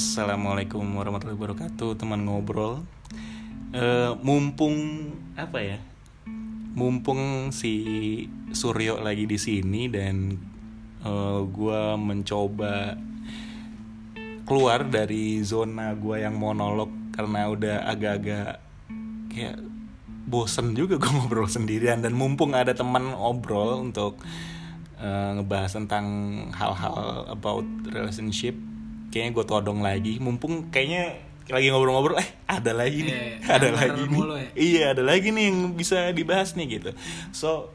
Assalamualaikum warahmatullahi wabarakatuh teman ngobrol. Eh, Mumpung apa ya Mumpung si Suryo lagi di sini dan eh, gua mencoba keluar dari zona gua yang monolog karena udah agak-agak kayak bosen juga gue ngobrol sendirian. Dan mumpung ada teman ngobrol untuk eh, ngebahas tentang hal-hal about relationship kayaknya gue todong lagi. Mumpung kayaknya lagi ngobrol-ngobrol eh ada lagi nih Iya, iya. ada lagi nih. ya. iya ada lagi nih yang bisa dibahas nih gitu. So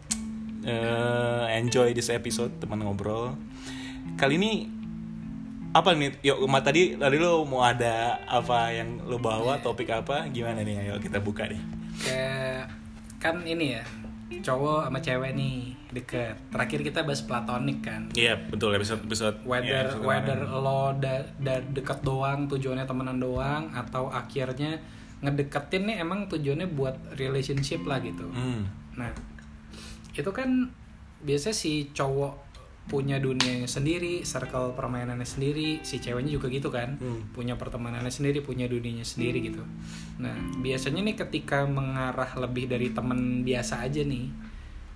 eh, enjoy this episode teman ngobrol. Kali ini apa nih? Yuk Uma tadi tadi lo mau ada apa yang lo bawa topik apa? Gimana nih? Ayo kita buka nih kayak kan ini ya cowok sama cewek nih deket terakhir kita bahas platonik kan iya betul episode episode whether ya, episode whether kemarin. lo da, da- deket doang tujuannya temenan doang atau akhirnya ngedeketin nih emang tujuannya buat relationship lah gitu Hmm. nah itu kan biasanya si cowok punya dunianya sendiri circle permainannya sendiri si ceweknya juga gitu kan Hmm. punya pertemanannya sendiri punya dunianya sendiri gitu nah biasanya nih ketika mengarah lebih dari temen biasa aja nih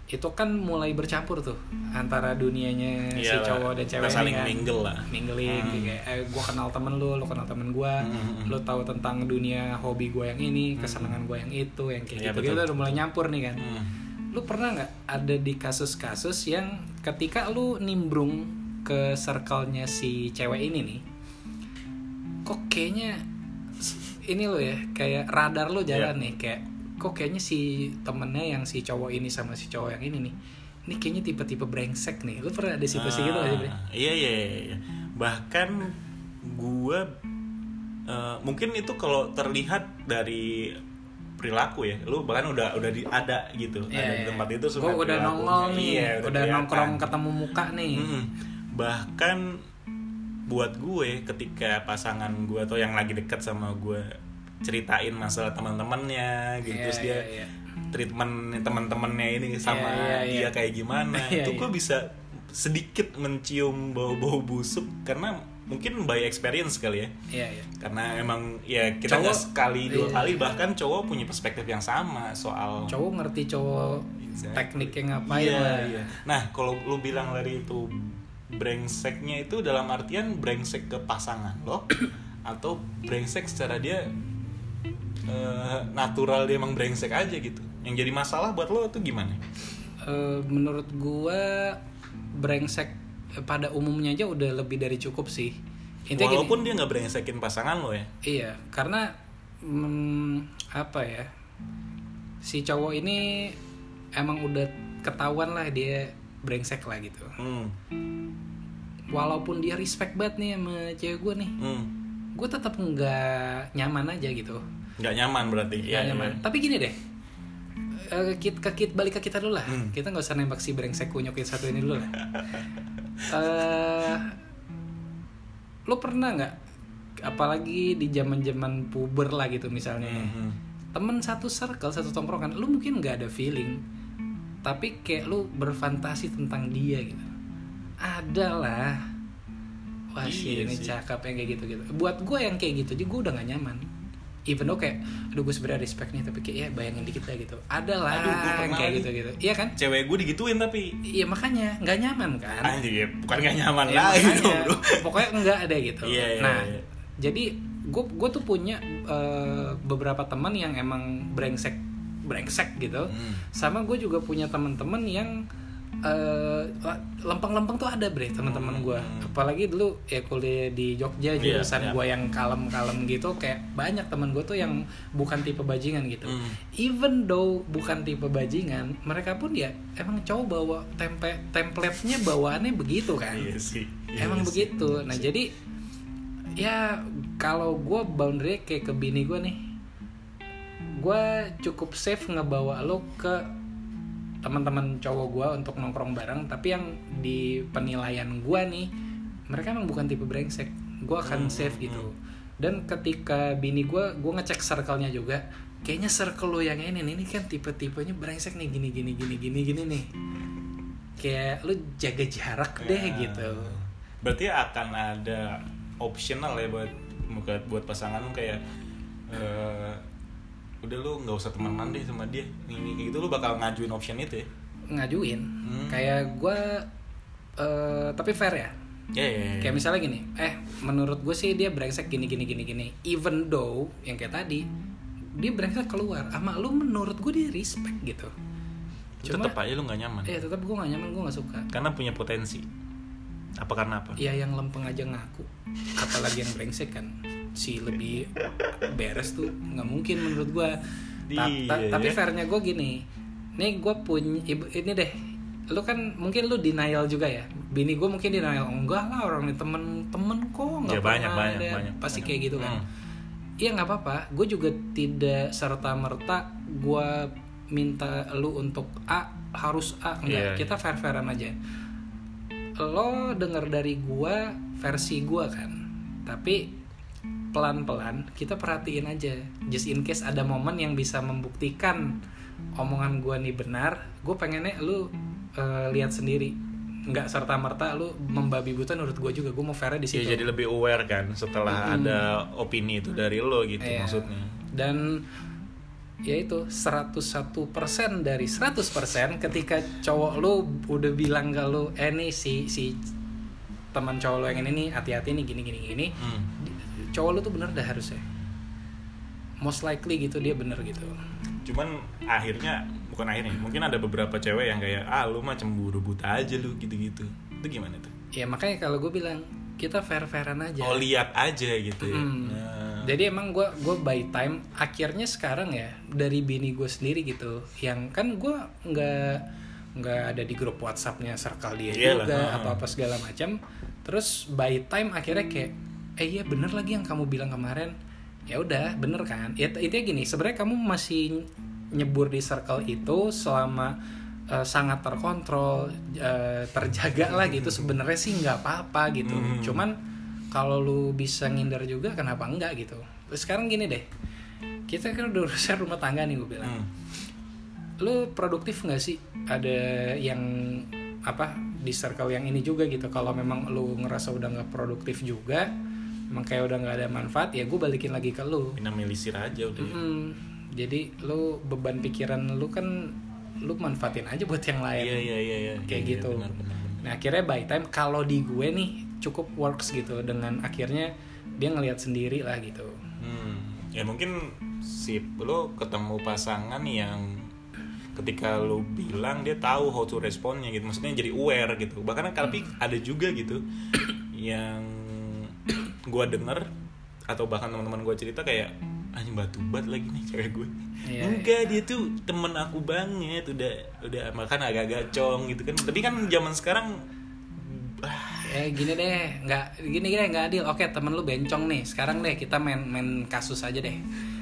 itu kan mulai bercampur tuh antara dunianya si Iyalah, cowok dan cewek saling kan. mingle lah. mingling Hmm. kayak eh, gue kenal temen lu lu kenal temen gue Hmm. lu tahu tentang dunia hobi gue yang ini kesenangan gue yang itu yang kayak Iya, gitu gitu betul. udah mulai nyampur nih kan Hmm. Lu pernah nggak ada di kasus-kasus yang ketika lu nimbrung ke circle-nya si cewek ini nih kok kayaknya ini lo ya kayak radar lu jalan Iya. nih kayak kok kayaknya si temennya yang si cowok ini sama si cowok yang ini nih ini kayaknya tipe-tipe brengsek nih lu pernah ada situasi gitu gak sih Bre? Ah, iya iya iya iya. bahkan gua eh, mungkin itu kalau terlihat dari perilaku ya lu bahkan udah udah di, ada gitu Iya, ada di iya. tempat itu Gua sudah udah nongol nih iya, udah, kelihatan. nongkrong ketemu muka nih Mm-mm. bahkan buat gue ketika pasangan gue atau yang lagi deket sama gue ceritain masalah teman-temannya gitu Iya, terus dia iya, iya. treatment teman-temannya ini sama Iya, iya, dia iya. kayak gimana Iya, itu iya. gue bisa sedikit mencium bau-bau busuk karena mungkin by experience kali ya iya iya karena emang ya kita Cowok- sekali dua iya. kali bahkan cowok punya perspektif yang sama soal cowok ngerti cowok Exactly. tekniknya ngapain Iya, lah iya. Nah, kalau lu bilang dari itu brengseknya itu dalam artian brengsek ke pasangan lo atau brengsek secara dia eh, natural dia emang brengsek aja gitu. Yang jadi masalah buat lo itu gimana? Eh, menurut gua brengsek pada umumnya aja udah lebih dari cukup sih intinya gini, Walaupun dia nggak brengsekin pasangan lo ya. iya karena mm, apa ya si cowok ini emang udah ketahuan lah dia brengsek lah gitu Hmm. walaupun dia respect banget nih sama cewek gue nih Hmm. gue tetap nggak nyaman aja gitu Nggak nyaman berarti. nggak Iya, nyaman iya. tapi gini deh Eh, kit, ke kit balik ke kita dulu lah Hmm. kita nggak usah nembak si brengsek kunyuk yang satu ini dulu lah eh lo pernah nggak apalagi di zaman zaman puber lah gitu misalnya Mhm. temen satu circle satu tongkrongan lu mungkin nggak ada feeling tapi kayak lu berfantasi tentang dia gitu ada lah wah sih Iya ini sih. cakep yang kayak gitu gitu buat gue yang kayak gitu jadi gue udah gak nyaman even though kayak aduh gue sebenarnya respect nih tapi kayak ya bayangin dikit lah gitu. Ada lah kayak gitu gitu iya kan? Cewek gue digituin tapi. Iya makanya nggak nyaman kan? Anjir ya, bukan nggak nyaman Ya, lagi makanya, bro. pokoknya enggak ada gitu. Iya, iya, nah iya. jadi gue gue tuh punya eh, beberapa teman yang emang brengsek brengsek gitu. Hmm. sama gue juga punya teman-teman yang eh, lempeng-lempeng tuh ada bre teman-teman gue apalagi dulu ya kuliah di Jogja Hmm. Iya, jurusan iya. gue yang kalem-kalem gitu kayak banyak teman gue tuh yang bukan tipe bajingan gitu Hmm. even though bukan tipe bajingan mereka pun ya emang cowok bawa tempe template-nya bawaannya begitu kan Iya sih. Iya emang sih. begitu nah jadi ya kalau gue boundary kayak ke bini gue nih gue cukup safe ngebawa lo ke teman-teman cowok gue untuk nongkrong bareng tapi yang di penilaian gue nih mereka emang bukan tipe brengsek. Gue akan Hmm, safe hmm, gitu. dan ketika bini gue gue ngecek circle-nya juga kayaknya circle lo yang ini nih ini kan tipe-tipenya brengsek nih gini gini gini gini gini nih. Kayak lu jaga jarak deh Ya. gitu. Berarti akan ada optional ya buat buat pasangan lu kayak eh, udah lu nggak usah temenan deh sama dia. Ini kayak gitu lu bakal ngajuin option itu ya? Ngajuin. Hmm. kayak gue eh tapi fair ya? Ya ya, ya. kayak misalnya gini eh menurut gue sih dia brengsek gini gini gini gini. Even though yang kayak tadi dia brengsek keluar. Sama lu menurut gue dia respect gitu. Cuma tetep aja lu nggak nyaman. Ya tetap gue gak nyaman gue gak suka. Karena punya potensi. Apa karena apa? Ya yang lempeng aja ngaku. Apalagi yang brengsek kan si lebih beres tuh nggak mungkin menurut gue Iya, tapi ya. fairnya gue gini nih gue punya ini deh lu kan mungkin lu denial juga ya bini gue mungkin denial enggak lah orang ini temen-temen kok nggak Ya, banyak, pernah banyak, ada." banyak, pasti banyak. kayak gitu kan Hmm. Iya nggak apa-apa, gue juga tidak serta merta gue minta lu untuk A harus A enggak, Iya, kita fair fairan aja. Lo denger dari gue versi gue kan, tapi pelan-pelan kita perhatiin aja, just in case ada momen yang bisa membuktikan omongan gue nih benar, gue pengennya lu eh, lihat sendiri, nggak serta merta lu membabi buta menurut gue juga, gue mau fairnya di ya situ. jadi lebih aware kan setelah ada opini itu dari lo gitu Iya. maksudnya dan ya itu 101% dari 100% ketika cowok lu udah bilang ke lu eh nih si si teman cowok lu yang ini nih hati-hati nih gini gini gini Hmm. Cowok lu tuh bener dah harusnya. Most likely gitu dia bener gitu. Cuman akhirnya bukan akhirnya mungkin ada beberapa cewek yang kayak ah lu mah cemburu buta aja lu gitu-gitu. Itu gimana tuh? Ya makanya kalau gue bilang kita fair fairan aja. Oh lihat aja gitu ya. Hmm. Nah, Jadi emang gue gue by time akhirnya sekarang ya dari bini gue sendiri gitu yang kan gue nggak nggak ada di grup WhatsAppnya circle dia Iyalah, juga apa apa segala macam. Terus by time akhirnya kayak eh iya bener lagi yang kamu bilang kemarin. Ya udah bener kan? Ya intinya gini sebenarnya kamu masih nyebur di circle itu selama eh, sangat terkontrol eh, terjaga lah gitu. Sebenarnya sih nggak apa-apa gitu. Hmm. cuman kalau lu bisa ngindar juga kenapa enggak gitu? Terus sekarang gini deh kita kan udah urusan rumah tangga nih gue bilang. Hmm. lu produktif nggak sih? Ada yang apa di circle yang ini juga gitu. Kalau memang lu ngerasa udah nggak produktif juga emang kayak udah nggak ada manfaat ya gue balikin lagi ke lu. Minimalisir aja udah ya. Mm, jadi lu beban pikiran lu kan lu manfaatin aja buat yang lain. Iya iya iya iya. Kayak Iya, gitu. benar, benar, benar. Nah akhirnya by time kalau di gue nih cukup works gitu. Dengan akhirnya dia ngelihat sendiri lah gitu. Hmm, ya mungkin si lo ketemu pasangan yang ketika lo bilang dia tahu how to responnya gitu. Maksudnya jadi aware gitu. Bahkan tapi ada juga gitu yang gua denger atau bahkan teman-teman gua cerita kayak anjing batu bat lagi nih cewek gue Iya, enggak dia tuh temen aku banget udah udah makan agak-agak cong gitu kan tapi kan zaman sekarang ah, Eh gini deh, nggak gini gini nggak adil. Oke temen lu bencong nih. Sekarang deh kita main main kasus aja deh.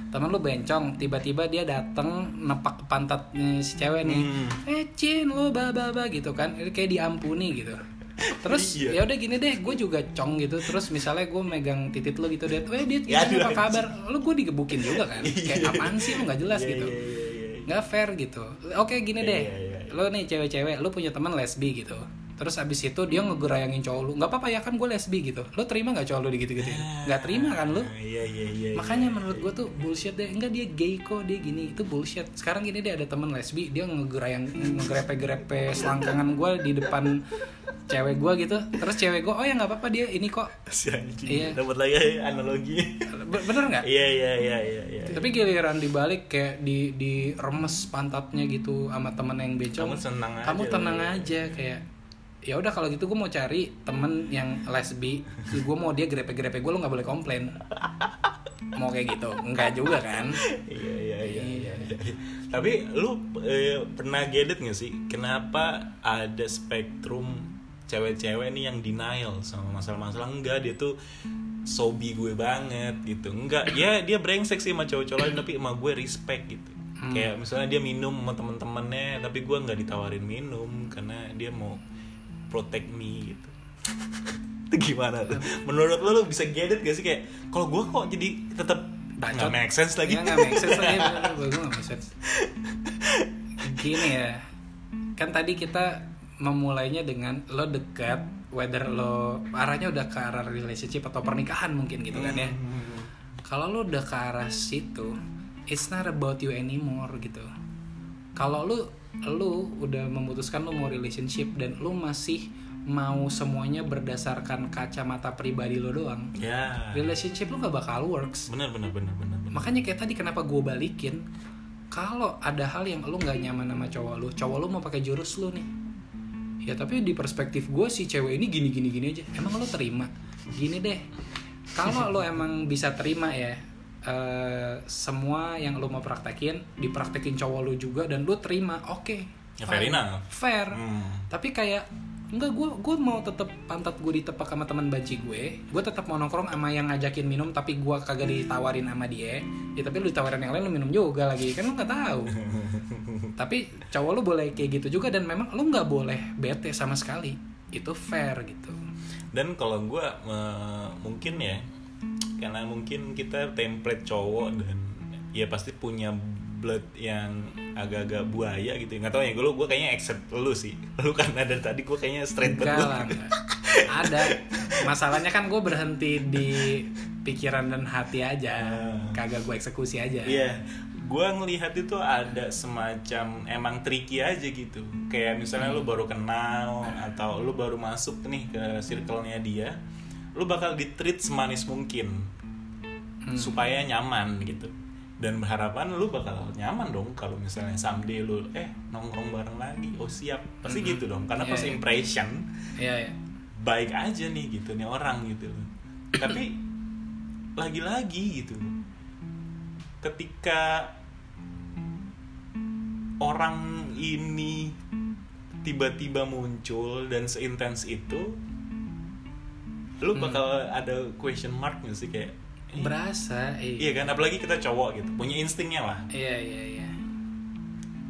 Temen lu bencong, tiba-tiba dia dateng nepak ke pantatnya si cewek nih. Hmm. Eh Cin lu ba ba ba gitu kan. Kayak diampuni gitu. Terus Iya. ya udah gini deh, gue juga cong gitu. Terus misalnya gue megang titit lu gitu deh. Eh dia Ya, gimana apa kabar? Lu gue digebukin juga kan. Kayak apaan sih lu nggak jelas Iya, gitu. iya, iya, iya. nggak fair gitu. Oke gini Iya, deh, iya, iya. lo nih cewek-cewek, lo punya teman lesbi gitu. Terus abis itu dia ngegerayangin cowok lu, nggak apa-apa ya kan gue lesbi gitu. Lo terima nggak cowok lu digitu-gitu? Nggak terima kan lo? Ah, iya iya iya Makanya iya, menurut gue tuh bullshit deh. Enggak dia gay kok dia gini itu bullshit. Sekarang gini dia ada teman lesbi, dia ngegerayang ngegrepe-grepe selangkangan gue di depan cewek gue gitu. Terus cewek gue, oh ya nggak apa-apa dia ini kok. si Iya. dapat lagi analogi Be- Bener nggak? iya iya iya iya iya Tapi giliran dibalik kayak di di remes pantatnya gitu sama temen yang bencong. Kamu senang aja Kamu tenang lah. aja kayak ya udah kalau gitu gue mau cari temen yang lesbi, gue mau dia grepe-grepe gue lo nggak boleh komplain. Mau kayak gitu, enggak juga kan? iya iya iya iya. Tapi lu eh, pernah gedet gak sih? Kenapa ada spektrum cewek-cewek nih yang denial sama masalah-masalah? Enggak dia tuh sobi gue banget gitu. Enggak ya dia brengsek sih sama cowok-cowok lain tapi sama gue respect gitu. Kayak misalnya dia minum sama temen-temennya tapi gue nggak ditawarin minum karena dia mau protect me gitu. Itu gimana tuh? Menurut lo lo bisa get it gak sih? Kayak kalau gue kok jadi tetap nggak Bacot. make sense lagi. Ya, nggak make sense lagi, gue nggak make sense. Gini ya, kan tadi kita memulainya dengan lo dekat whether lo arahnya udah ke arah relationship atau pernikahan mungkin gitu kan ya. Hmm. kalau lo udah ke arah situ it's not about you anymore gitu. Kalau lu lu udah memutuskan lu mau relationship dan lu masih mau semuanya berdasarkan kacamata pribadi lo doang ya. relationship lu gak bakal works. Benar benar benar benar benar. makanya kayak tadi kenapa gue balikin kalau ada hal yang lu nggak nyaman sama cowok lu cowok lu mau pakai jurus lu nih. Ya tapi di perspektif gue si cewek ini gini gini gini aja. Emang lu terima? Gini deh. Kalau lu emang bisa terima ya eh, semua yang lu mau praktekin dipraktekin cowok lu juga dan lu terima oke. Ya, fair enough. fair. Hmm. tapi kayak enggak gue gue mau tetap pantat gue ditepak sama teman banci gue. Gue tetap mau nongkrong sama yang ngajakin minum tapi gue kagak ditawarin sama dia. Ya tapi lu ditawarin yang lain lu minum juga lagi. Kan lu nggak tahu. Tapi cowok lu boleh kayak gitu juga dan memang lu nggak boleh bete sama sekali. Itu fair gitu. Dan kalau gue mungkin ya karena mungkin kita template cowok dan ya pasti punya blood yang agak-agak buaya gitu. Nggak tahu ya gue gue kayaknya accept lu sih. Lu karena dari tadi gue kayaknya straight banget. Ada. Masalahnya kan gue berhenti di pikiran dan hati aja. Kagak gue eksekusi aja. Iya, gue ngelihat itu ada semacam emang tricky aja gitu. Kayak misalnya lu baru kenal atau lu baru masuk nih ke circle-nya dia, lu bakal di-treat semanis mungkin supaya nyaman gitu. Dan berharapan lu bakal nyaman dong kalau misalnya someday lu eh nongkrong bareng lagi, oh siap, pasti gitu dong. Karena Iya, pas iya. impression iya iya baik aja nih gitu nih orang gitu tapi lagi-lagi gitu ketika orang ini tiba-tiba muncul dan seintens itu lu bakal ada question mark gak sih kayak eh, berasa iya kan apalagi kita cowok gitu punya instingnya lah iya iya iya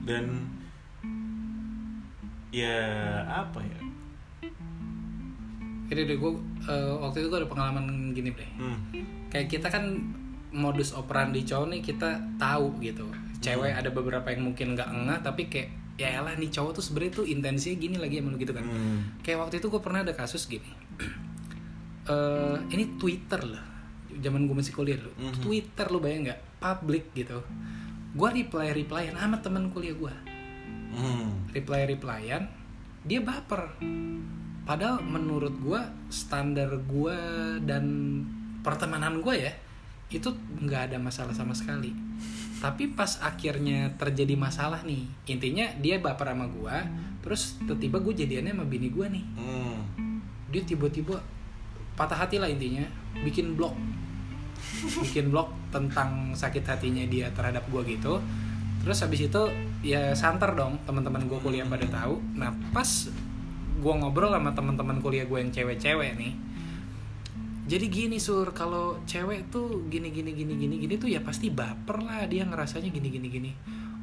dan ya apa ya Ini deh gue waktu itu gue ada pengalaman gini deh. hmm. Kayak kita kan modus operandi cowok nih kita tahu gitu. Cewek ada beberapa yang mungkin nggak engah tapi kayak ya elah nih cowok tuh sebenarnya tuh intensinya gini lagi emang gitu kan. Hmm. Kayak waktu itu gue pernah ada kasus gini. Eh ini Twitter lah. Zaman gue masih kuliah dulu. Mhm. Twitter lu bayang nggak? Public gitu. Gue reply replyan sama temen kuliah gue. Hmm. reply replyan dia baper padahal menurut gue standar gue dan pertemanan gue ya itu nggak ada masalah sama sekali tapi pas akhirnya terjadi masalah nih intinya dia baper sama gue terus tiba-tiba gue jadiannya sama bini gue nih Hmm. dia tiba-tiba patah hati lah intinya. Bikin blog bikin blog tentang sakit hatinya dia terhadap gue gitu. Terus habis itu ya santer dong teman-teman gue kuliah pada tahu. Nah pas gue ngobrol sama teman-teman kuliah gue yang cewek-cewek nih. Jadi gini sur kalau cewek tuh gini gini gini gini gini tuh ya pasti baper lah. Dia ngerasanya gini gini gini.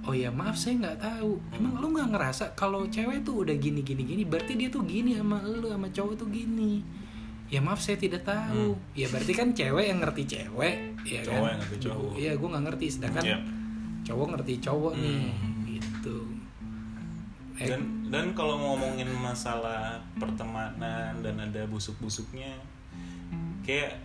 Oh ya maaf saya nggak tahu. Emang lu nggak ngerasa kalau cewek tuh udah gini gini gini berarti dia tuh gini sama lu sama cowok tuh gini ya maaf saya tidak tahu. Ya berarti kan cewek yang ngerti cewek ya Cowok kan? yang ngerti cowok. iya gue nggak ngerti sedangkan Iya. cowok ngerti cowok nih gitu. Eh, dan dan kalau ngomongin masalah pertemanan dan ada busuk-busuknya kayak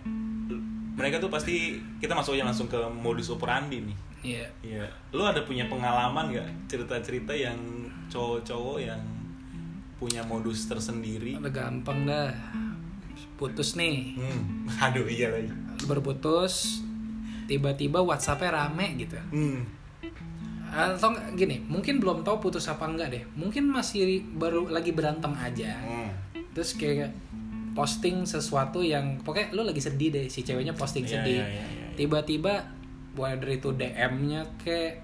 mereka tuh pasti kita masuk aja langsung ke modus operandi nih. Iya. Iya, lu ada punya pengalaman nggak cerita-cerita yang cowok-cowok yang punya modus tersendiri? udah gampang dah putus nih. Hmm, aduh iya lagi. berputus tiba-tiba WhatsAppnya rame gitu. Hmm, atau gini mungkin belum tahu putus apa enggak deh. Mungkin masih baru lagi berantem aja. Hmm. terus kayak posting sesuatu yang pokoknya lu lagi sedih deh si ceweknya posting Iya, sedih. iya, iya, iya. tiba-tiba whether itu DM-nya ke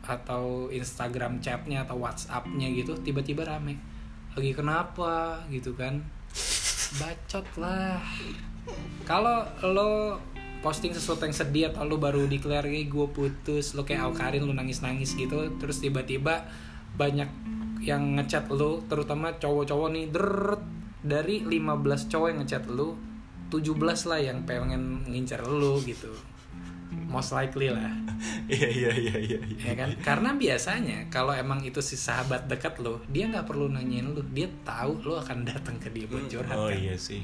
atau Instagram chatnya atau WhatsApp-nya gitu tiba-tiba rame. Lagi kenapa? Gitu kan bacot lah. Kalau lo posting sesuatu yang sedih atau lo baru declare kayak gue putus lo kayak Alkarin lo nangis-nangis gitu terus tiba-tiba banyak yang ngechat lo terutama cowok-cowok nih deret dari 15 cowok yang ngechat lo 17 lah yang pengen ngincar lo gitu most likely lah. Iya iya iya iya iya. ya kan? Karena biasanya kalau emang itu si sahabat dekat lo dia nggak perlu nanyain lo. Dia tahu lo akan datang ke dia buat curhat oh kan? iya sih.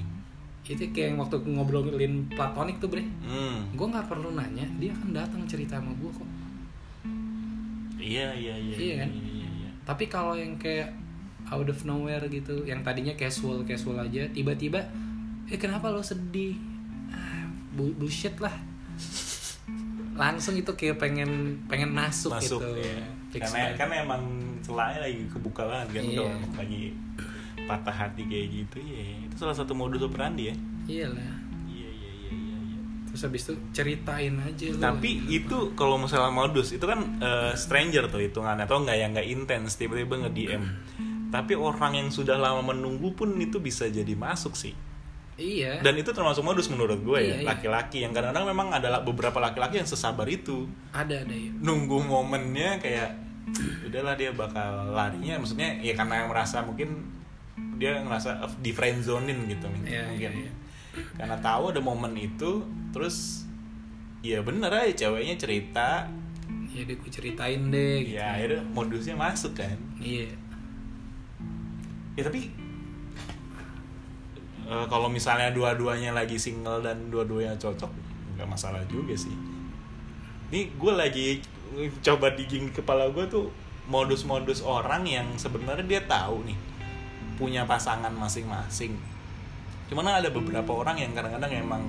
Itu kayak yang waktu ngobrolin platonik tuh bre. Hmm. gue nggak perlu nanya dia akan datang cerita sama gue kok. Iya iya iya Iya kan? iya, iya. tapi kalau yang kayak out of nowhere gitu yang tadinya casual casual aja tiba-tiba eh kenapa lo sedih? Ah, bu- bullshit lah langsung itu kayak pengen pengen masuk, masuk gitu ya. Fix karena banget. kan emang celahnya lagi kebuka banget kan Iya. kalau lagi patah hati kayak gitu ya itu salah satu modus operandi ya iyalah iya iya iya iya iya. terus habis itu ceritain aja lo tapi itu kalau misalnya modus itu kan eh, stranger tuh hitungannya atau nggak yang nggak intens tiba-tiba nge DM tapi orang yang sudah lama menunggu pun itu bisa jadi masuk sih iya. Dan itu termasuk modus menurut gue Iya, ya iya. laki-laki. Yang kadang-kadang memang ada beberapa laki-laki yang sesabar itu. Ada ada ya nunggu momennya kayak udahlah dia bakal larinya. Maksudnya ya karena yang merasa mungkin dia ngerasa di friend zonein gitu Iya, mungkin. Iya, iya. karena tahu ada momen itu terus ya bener aja ceweknya cerita. Ya deh gue ceritain deh gitu. ya akhirnya modusnya masuk kan. Iya. Ya tapi eh, kalau misalnya dua-duanya lagi single dan dua-duanya cocok nggak masalah juga sih. Ini gue lagi coba digging di kepala gue tuh modus-modus orang yang sebenarnya dia tahu nih punya pasangan masing-masing. Cuman ada beberapa orang yang kadang-kadang emang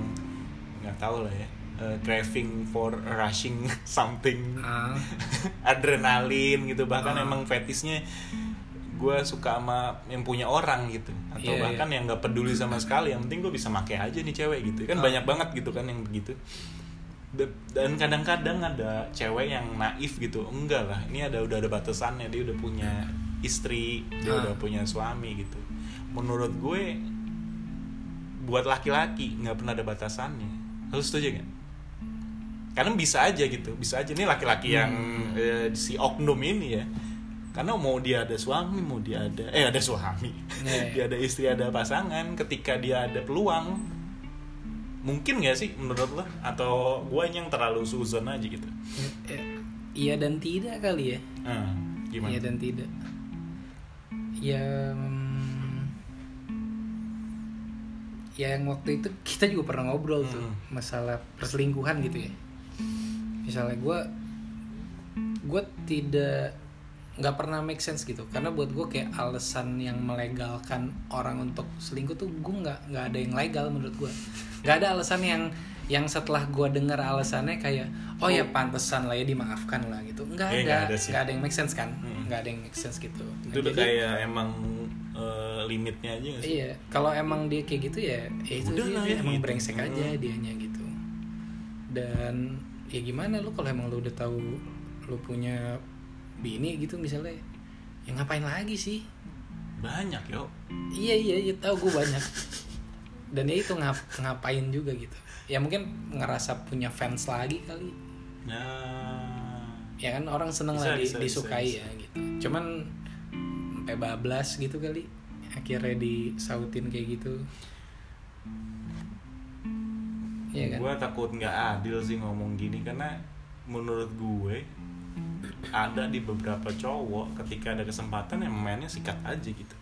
nggak tahu lah ya eh, craving for rushing something. Ah. Adrenalin gitu bahkan Ah. emang fetisnya gue suka sama yang punya orang gitu. Atau Iya, bahkan yang nggak peduli sama sekali yang penting gue bisa make aja nih cewek gitu. Kan Ah. banyak banget gitu kan yang begitu. Da- dan kadang-kadang ada cewek yang naif gitu. Enggak lah ini ada udah ada batasannya. Dia udah punya istri dia Ah. udah punya suami gitu. Menurut gue buat laki-laki nggak pernah ada batasannya. Harus setuju nggak? Karena bisa aja gitu bisa aja. Nih laki-laki yang Hmm. eh, si oknum ini ya karena mau dia ada suami mau dia ada eh ada suami Iya, iya. dia ada istri ada pasangan ketika dia ada peluang mungkin gak sih menurut lo atau gue yang terlalu suzon aja gitu Eh, iya dan tidak kali ya nah, gimana Iya dan tidak. Ya, ya yang waktu itu kita juga pernah ngobrol tuh Hmm. masalah perselingkuhan gitu ya. Misalnya gue, gue tidak nggak pernah make sense gitu karena buat gue kayak alasan yang melegalkan orang untuk selingkuh tuh gue nggak nggak ada yang legal menurut gue nggak ada alasan yang yang setelah gue dengar alasannya kayak oh ya pantesan lah ya dimaafkan lah gitu nggak Iya, ada nggak ada sih. ada yang make sense kan Hmm. nggak ada yang make sense gitu itu udah Jadi, kayak emang eh, limitnya aja gak sih iya kalau emang dia kayak gitu ya, ya itu Udah dia, lah dia ya, emang gitu. brengsek aja Hmm. dianya gitu dan ya gimana lu kalau emang lu udah tahu lu punya bini gitu misalnya ya ngapain lagi sih? Banyak yo. Iya iya iya tahu gue banyak. Dan ya itu ngap ngapain juga gitu. Ya mungkin ngerasa punya fans lagi kali. Nah. Ya kan orang seneng Bisa, lah bisa, disukai bisa, ya gitu. Cuman sampai bablas gitu kali akhirnya disautin kayak gitu. Iya kan? Gue takut nggak adil sih ngomong gini karena menurut gue ada di beberapa cowok ketika ada kesempatan yang mainnya sikat aja gitu.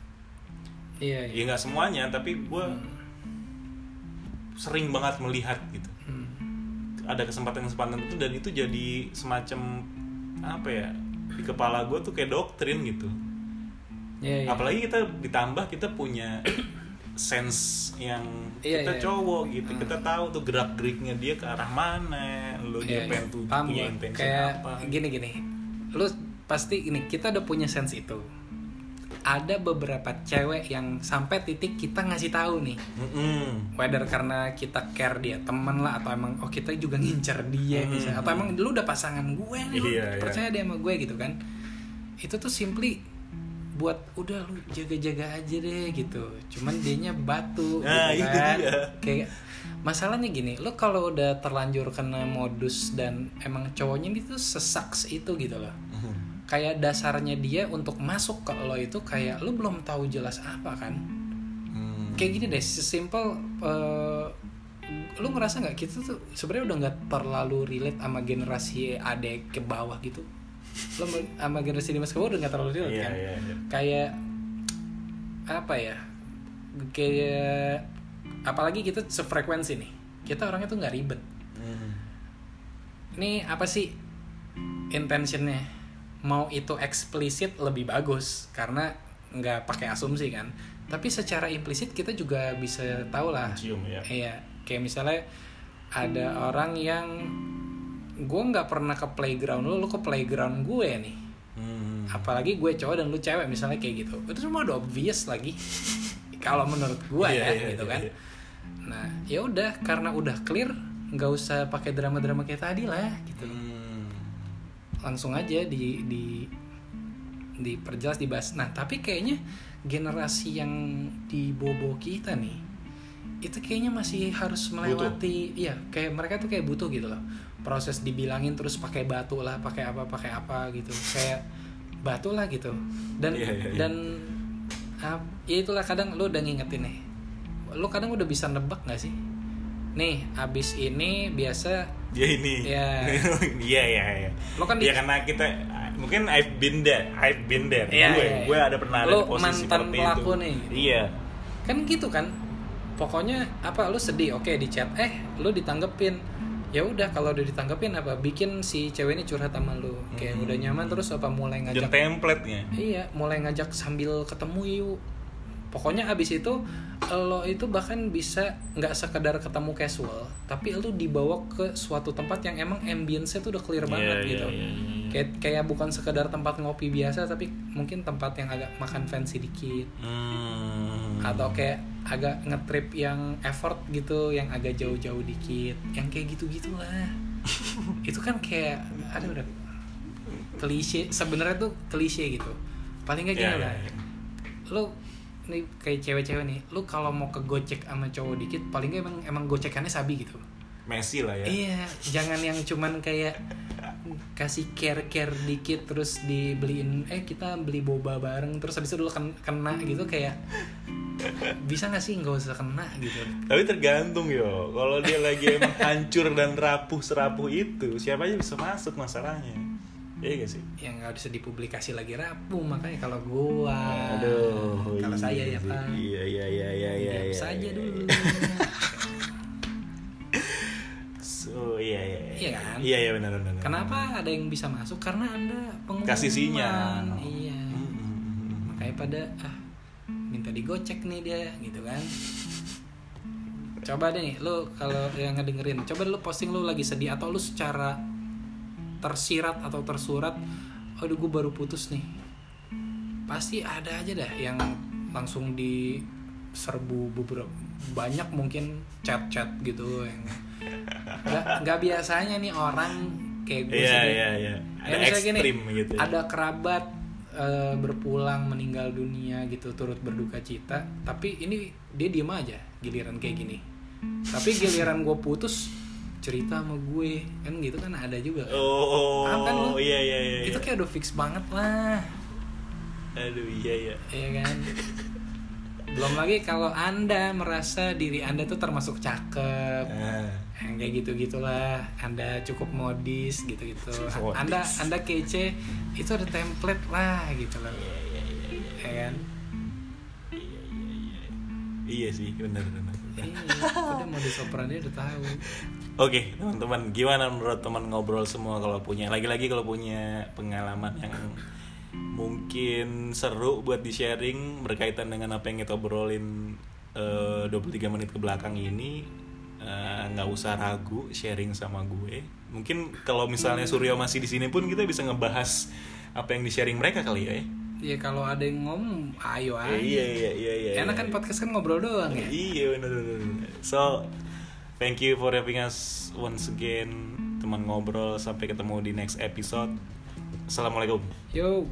Iya ya iya nggak semuanya tapi gue sering banget melihat gitu. Hmm. ada kesempatan-kesempatan itu dan itu jadi semacam apa ya di kepala gue tuh kayak doktrin gitu. Iya, iya. apalagi kita ditambah kita punya sense yang Iya, kita iya. cowok gitu. Kita tahu tuh gerak geriknya dia ke arah mana lo dia Iya, pengen iya. tuh punya intensi kayak apa. gini gini lu pasti ini kita udah punya sense itu ada beberapa cewek yang sampai titik kita ngasih tahu nih Mm-mm. whether karena kita care dia temen lah atau emang oh kita juga ngincer dia Hmm. misalnya atau emang lu udah pasangan gue nih lu Iya, iya. percaya dia sama gue gitu kan itu tuh simply buat udah lu jaga-jaga aja deh gitu cuman dianya batu Nah, gitu itu kan dia. kayak masalahnya gini lu kalau udah terlanjur kena modus dan emang cowoknya itu sesaks itu gitu loh. Kayak dasarnya dia untuk masuk ke lo itu kayak lu belum tahu jelas apa kan Hmm. kayak gini deh sesimpel eh, lu ngerasa nggak kita tuh sebenarnya udah nggak terlalu relate sama generasi adek ke bawah gitu lo sama generasi di ke bawah udah nggak terlalu relate Iya, kan iya, iya. kayak apa ya kayak apalagi kita sefrekuensi nih kita orangnya tuh nggak ribet Hmm. ini apa sih intentionnya mau itu eksplisit lebih bagus karena nggak pakai asumsi kan tapi secara implisit kita juga bisa tahu lah Cium ya. iya kayak misalnya ada orang yang gue nggak pernah ke playground lu lu ke playground gue nih Hmm. apalagi gue cowok dan lu cewek misalnya kayak gitu itu semua udah obvious lagi kalau menurut gue Iya, ya iya, gitu iya, kan iya. nah ya udah karena udah clear nggak usah pakai drama-drama kayak tadi lah gitu Hmm. Langsung aja di di diperjelas dibahas. Nah tapi kayaknya generasi yang di bobo kita nih itu kayaknya masih harus melewati iya kayak mereka tuh kayak butuh gitu loh. Proses dibilangin terus pakai batu lah pakai apa pakai apa gitu. Kayak batu lah gitu. Dan Iya, iya, iya. dan ah, ya itulah kadang lu udah ngingetin nih lu kadang udah bisa nebak nggak sih nih abis ini biasa Ya ini. Iya. Iya iya iya. Lo kan di- Ya karena kita mungkin I've been there, I've been there. Iya, gue, iya, iya. gue ada pernah ada Lo di posisi mantan seperti pelaku itu. nih. Iya. kan gitu kan pokoknya apa lu sedih oke di chat eh lu ditanggepin ya udah kalau udah ditanggepin apa bikin si cewek ini curhat sama lu kayak Hmm. udah nyaman terus apa mulai ngajak template-nya. iya mulai ngajak sambil ketemu yuk pokoknya abis itu lo itu bahkan bisa nggak sekedar ketemu casual tapi lu dibawa ke suatu tempat yang emang ambience-nya tuh udah clear banget Iya, gitu iya, iya, iya. kayak kayak bukan sekedar tempat ngopi biasa tapi mungkin tempat yang agak makan fancy dikit Hmm. atau kayak agak ngetrip yang effort gitu yang agak jauh-jauh dikit yang kayak gitu gitulah itu kan kayak ada udah klise sebenarnya tuh klise gitu paling nggak gini Iya, iya, lah iya. lu nih kayak cewek-cewek nih lu kalau mau ke gocek sama cowok dikit paling nggak emang emang gocekannya sabi gitu Messi lah ya. iya jangan yang cuman kayak kasih care care dikit terus dibeliin eh kita beli boba bareng terus habis itu dulu ken- kena gitu kayak bisa nggak sih nggak usah kena gitu Tapi tergantung yo. Kalau dia lagi emang hancur dan rapuh serapuh itu, siapa aja bisa masuk masalahnya. Iya gak sih? yang nggak bisa dipublikasi lagi rapuh makanya kalau gua Aduh. kalau iya saya ya pak Iya iya iya iya iya. diam iya, saja iya, dulu iya. So iya iya. Iya kan? Iya iya benar benar. kenapa ada yang bisa masuk karena anda pengumuman Kasih sinyal. iya hmm, hmm. makanya pada ah minta digocek nih dia gitu kan coba deh nih lu kalau yang ngedengerin coba lu posting lu lagi sedih atau lu secara tersirat atau tersurat aduh gue baru putus nih pasti ada aja dah yang langsung di serbu beberapa banyak mungkin chat-chat gitu yang nggak nggak biasanya nih orang kayak gue Iya sedih. iya iya. Ya, Ada misalnya gini, ekstrim gitu. ya. ada kerabat eh, berpulang meninggal dunia gitu turut berduka cita tapi ini dia diem aja giliran kayak gini tapi giliran gue putus cerita sama gue kan gitu kan ada juga kan? Oh, Paham kan lu? iya iya iya. itu kayak udah fix banget lah Aduh iya iya. ya kan belum lagi kalau anda merasa diri anda tuh termasuk cakep Ah. yang kayak gitu gitulah anda cukup modis gitu gitu Modis. anda anda kece itu ada template lah gitu loh Iya iya iya iya. ya kan Iya iya iya. Iya sih benar benar. Iya udah modus operandi udah tahu. Oke teman-teman gimana menurut teman ngobrol semua kalau punya? Lagi-lagi kalau punya pengalaman yang mungkin seru buat di sharing berkaitan dengan apa yang kita obrolin eh, 23 menit ke belakang ini eh, nggak usah ragu sharing sama gue. Mungkin kalau misalnya Suryo masih di sini pun kita bisa ngebahas apa yang di sharing mereka kali ya ya kalau ada yang ngomong ayo aja iya iya iya iya enak kan podcast kan ngobrol doang ya Iya benar. benar. So thank you for having us once again teman ngobrol sampai ketemu di next episode. Assalamualaikum. yo